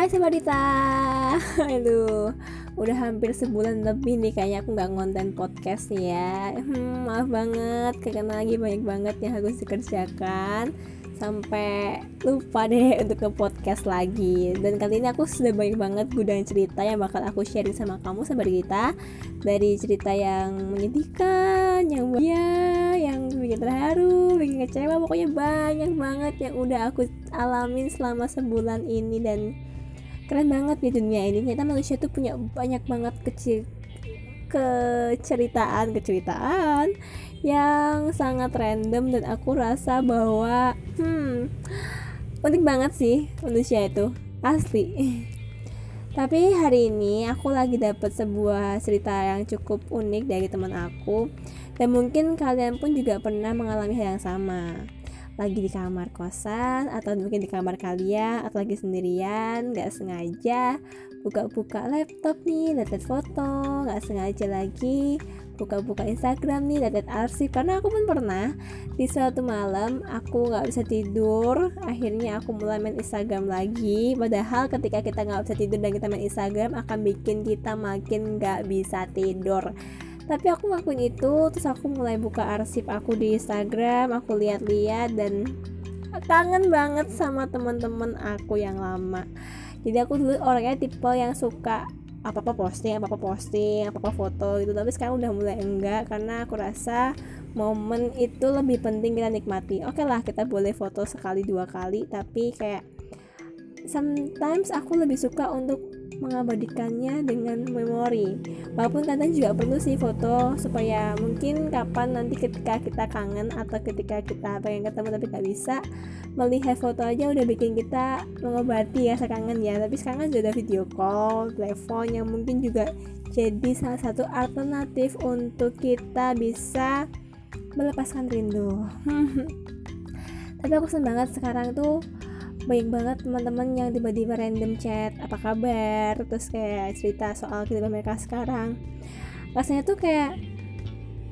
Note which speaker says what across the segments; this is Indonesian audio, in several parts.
Speaker 1: Hai Sobat Dita. Aduh Udah hampir sebulan lebih nih Kayaknya aku gak ngonten podcast nih ya. Hmm, Maaf banget Karena lagi banyak banget yang harus dikerjakan. Sampai lupa deh untuk ke podcast lagi. Dan kali ini aku sudah banyak banget gudang cerita Yang bakal aku sharing sama kamu Sobat Dita. Dari cerita yang menyedihkan Yang bahagia Yang bikin terharu Bikin kecewa. Pokoknya banyak banget yang udah aku alamin selama sebulan ini Dan keren banget di dunia ini. Ternyata manusia tuh punya banyak banget kecil keceritaan keceritaan yang sangat random dan aku rasa bahwa hmm unik banget sih manusia itu. Asli. Tapi hari ini aku lagi dapat sebuah cerita yang cukup unik dari teman aku. Dan mungkin kalian pun juga pernah mengalami hal yang sama lagi di kamar kosan atau mungkin di kamar kalian atau lagi sendirian nggak sengaja buka-buka laptop nih lihat foto nggak sengaja lagi buka-buka Instagram nih lihat arsip. Karena aku pun pernah di suatu malam aku nggak bisa tidur akhirnya aku mulai main Instagram lagi. Padahal ketika kita nggak bisa tidur dan kita main Instagram akan bikin kita makin nggak bisa tidur tapi aku ngakuin itu terus aku mulai buka arsip aku di Instagram aku lihat-lihat dan kangen banget sama teman-teman aku yang lama. Jadi aku dulu orangnya tipe yang suka apa apa posting apa apa posting apa apa foto gitu. Tapi sekarang udah mulai enggak karena aku rasa momen itu lebih penting kita nikmati. Oke okay lah kita boleh foto sekali dua kali tapi kayak sometimes aku lebih suka untuk mengabadikannya dengan memori. Walaupun kadang juga perlu sih foto supaya mungkin kapan nanti ketika kita kangen atau ketika kita pengen ketemu tapi gak bisa melihat foto aja udah bikin kita mengobati ya kangen ya. Tapi sekarang kan sudah ada video call telepon yang mungkin juga jadi salah satu alternatif untuk kita bisa melepaskan rindu. Tapi aku senang banget sekarang tuh banyak banget teman-teman yang tiba-tiba random chat apa kabar? Terus kayak cerita soal kehidupan mereka sekarang. Rasanya tuh kayak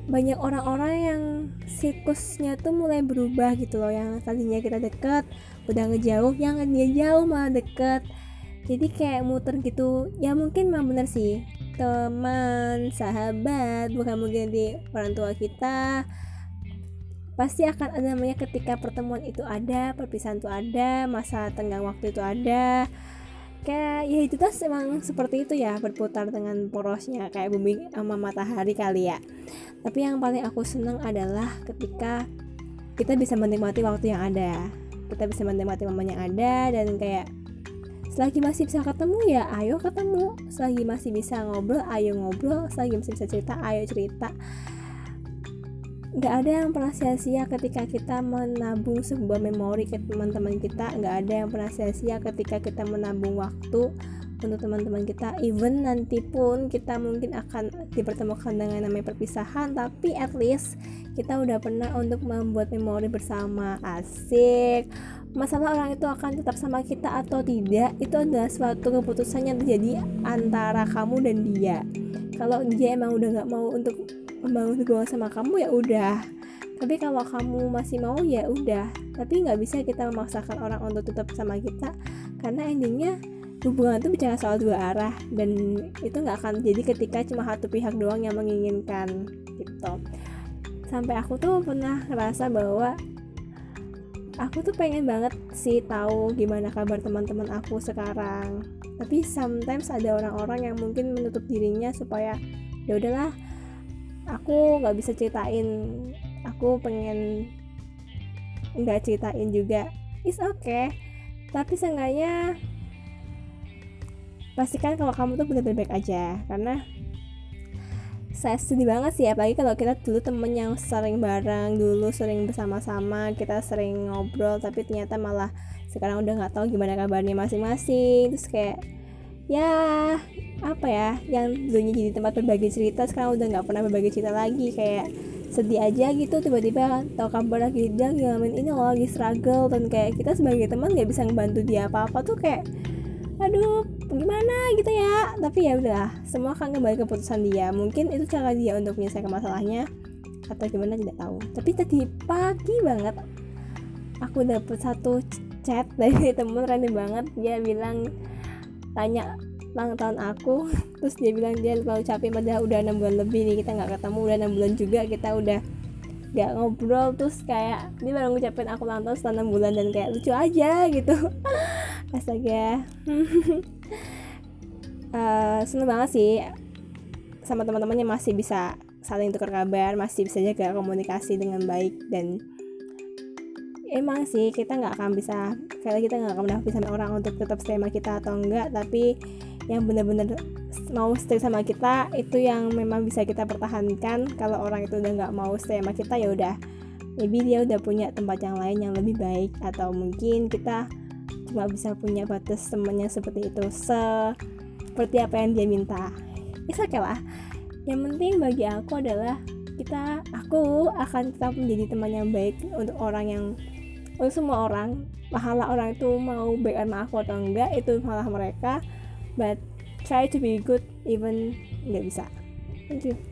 Speaker 1: banyak orang-orang yang siklusnya tuh mulai berubah gitu loh yang tadinya kita deket udah ngejauh yang dia jauh malah deket. Jadi kayak muter gitu. Ya mungkin memang bener sih teman sahabat bukan mungkin di orang tua kita pasti akan ada namanya ketika pertemuan itu ada perpisahan itu ada masa tenggang waktu itu ada. Kayak ya itu tuh emang seperti itu ya berputar dengan porosnya kayak bumi sama matahari kali ya. Tapi yang paling aku seneng adalah ketika kita bisa menikmati waktu yang ada. Kita bisa menikmati momen yang ada dan kayak selagi masih bisa ketemu ya ayo ketemu. Selagi masih bisa ngobrol ayo ngobrol. Selagi masih bisa cerita ayo cerita nggak ada yang pernah sia-sia ketika kita menabung sebuah memori ke teman-teman kita. Nggak ada yang pernah sia-sia ketika kita menabung waktu untuk teman-teman kita. Even nanti pun kita mungkin akan dipertemukan dengan namanya perpisahan tapi at least kita udah pernah untuk membuat memori bersama. Asik. Masalah orang itu akan tetap sama kita atau tidak itu adalah suatu keputusan yang terjadi antara kamu dan dia. Kalau dia emang udah nggak mau untuk membangun hubungan sama kamu ya udah. Tapi kalau kamu masih mau ya udah. Tapi nggak bisa kita memaksakan orang untuk tetap sama kita karena endingnya hubungan itu bicara soal dua arah dan itu nggak akan jadi ketika cuma satu pihak doang yang menginginkan gitu. Sampai aku tuh pernah ngerasa bahwa aku tuh pengen banget sih tahu gimana kabar teman-teman aku sekarang. Tapi sometimes ada orang-orang yang mungkin menutup dirinya supaya ya udahlah aku nggak bisa ceritain. Aku pengen nggak ceritain juga. Is okay. Tapi seenggaknya pastikan kalau kamu tuh bener-bener baik aja. Karena saya sedih banget sih apalagi kalau kita dulu temen yang sering bareng dulu sering bersama-sama kita sering ngobrol tapi ternyata malah sekarang udah nggak tahu gimana kabarnya masing-masing. Terus kayak ya apa ya yang dulunya jadi tempat berbagi cerita sekarang udah nggak pernah berbagi cerita lagi. Kayak sedih aja gitu tiba-tiba tahu kabar lagi dia ngalamin ini loh lagi struggle. Dan kayak kita sebagai teman nggak bisa ngebantu dia apa-apa tuh kayak aduh gimana? gitu ya. Tapi ya udah semua kan kembali keputusan dia. Mungkin itu cara dia untuk menyelesaikan masalahnya atau gimana tidak tahu. Tapi tadi pagi banget aku dapet satu chat dari temen random banget. Dia bilang tanya ulang tahun aku terus dia bilang dia terlalu capek padahal udah enam bulan lebih nih kita nggak ketemu udah enam bulan juga kita udah nggak ngobrol terus kayak dia baru ngucapin aku ulang tahun setelah enam bulan dan kayak lucu aja gitu. Astaga. Uh, seneng banget sih sama teman-temannya masih bisa saling tukar kabar masih bisa jaga komunikasi dengan baik dan emang sih kita nggak akan bisa kayak kita nggak akan bisa orang untuk tetap stay sama kita atau enggak. Tapi yang benar-benar mau stay sama kita itu yang memang bisa kita pertahankan. Kalau orang itu udah nggak mau stay sama kita ya udah. Maybe dia udah punya tempat yang lain yang lebih baik. Atau mungkin kita cuma bisa punya batas temennya seperti itu. Seperti apa yang dia minta. Ya okay lah. Yang penting bagi aku adalah kita aku akan tetap menjadi teman yang baik untuk orang yang untuk semua orang pahala orang itu mau baik sama aku atau enggak itu malah mereka. But try to be good even nggak bisa. Thank you